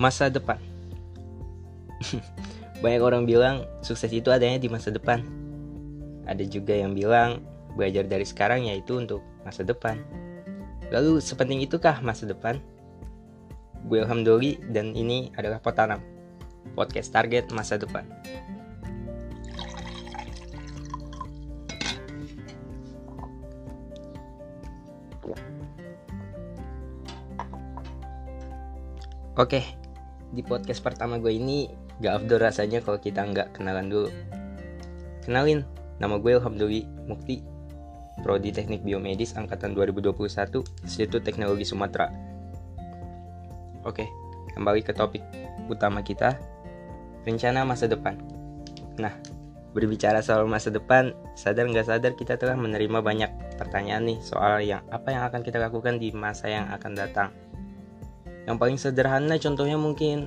Masa depan. Banyak orang bilang sukses itu adanya di masa depan. Ada juga yang bilang belajar dari sekarang yaitu untuk masa depan. Lalu sepenting itukah masa depan? Gue Alhamdulillah dan ini adalah Potanam Podcast Target Masa Depan. Oke, di podcast pertama gue ini gak afdol rasanya kalau kita nggak kenalan dulu. Kenalin, nama gue Alhamdulillah Mukti, Prodi Teknik Biomedis Angkatan 2021, Institut Teknologi Sumatera. Oke, kembali ke topik utama kita, rencana masa depan. Nah, berbicara soal masa depan, sadar nggak sadar kita telah menerima banyak pertanyaan nih soal yang apa yang akan kita lakukan di masa yang akan datang yang paling sederhana contohnya mungkin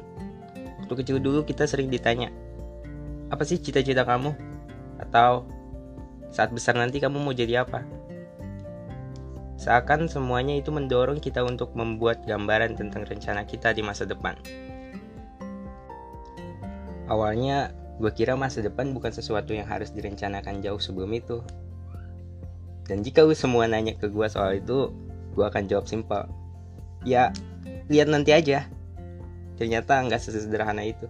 waktu kecil dulu kita sering ditanya, apa sih cita-cita kamu? Atau saat besar nanti kamu mau jadi apa? Seakan semuanya itu mendorong kita untuk membuat gambaran tentang rencana kita di masa depan. Awalnya gue kira masa depan bukan sesuatu yang harus direncanakan jauh sebelum itu. Dan jika lu semua nanya ke gue soal itu, gue akan jawab simpel. Ya, lihat nanti aja. Ternyata nggak sesederhana itu.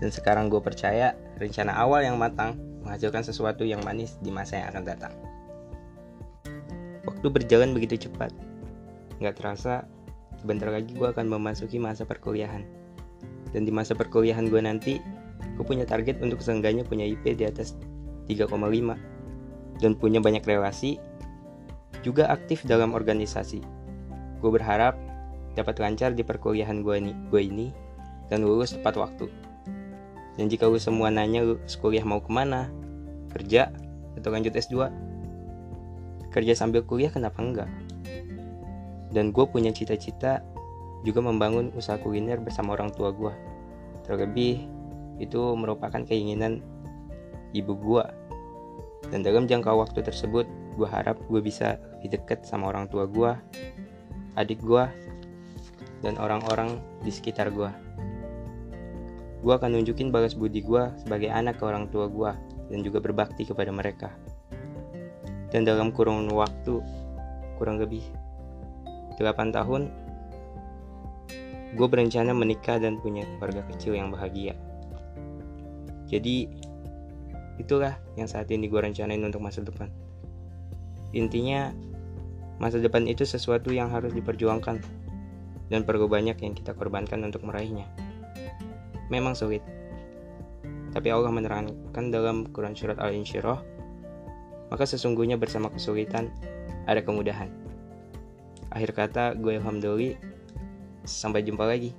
Dan sekarang gue percaya rencana awal yang matang menghasilkan sesuatu yang manis di masa yang akan datang. Waktu berjalan begitu cepat. Nggak terasa sebentar lagi gue akan memasuki masa perkuliahan. Dan di masa perkuliahan gue nanti gue punya target untuk seenggaknya punya IP di atas 3,5 dan punya banyak relasi juga aktif dalam organisasi. Gue berharap dapat lancar di perkuliahan gue ini, gue ini dan lulus tepat waktu. Dan jika lu semua nanya lu kuliah mau ke mana, kerja atau lanjut S2, kerja sambil kuliah kenapa enggak? Dan gue punya cita-cita juga membangun usaha kuliner bersama orang tua gue. Terlebih itu merupakan keinginan ibu gue. Dan dalam jangka waktu tersebut, gue harap gue bisa lebih dekat sama orang tua gue, adik gue, dan orang-orang di sekitar gue. Gue akan nunjukin balas budi gue sebagai anak ke orang tua gue dan juga berbakti kepada mereka. Dan dalam kurun waktu kurang lebih 8 tahun, gue berencana menikah dan punya keluarga kecil yang bahagia. Jadi, itulah yang saat ini gue rencanain untuk masa depan. Intinya, masa depan itu sesuatu yang harus diperjuangkan dan perlu banyak yang kita korbankan untuk meraihnya. Memang sulit, tapi Allah menerangkan dalam Quran Surat Al-Insyirah, maka sesungguhnya bersama kesulitan ada kemudahan. Akhir kata, gue Alhamdulillah, sampai jumpa lagi.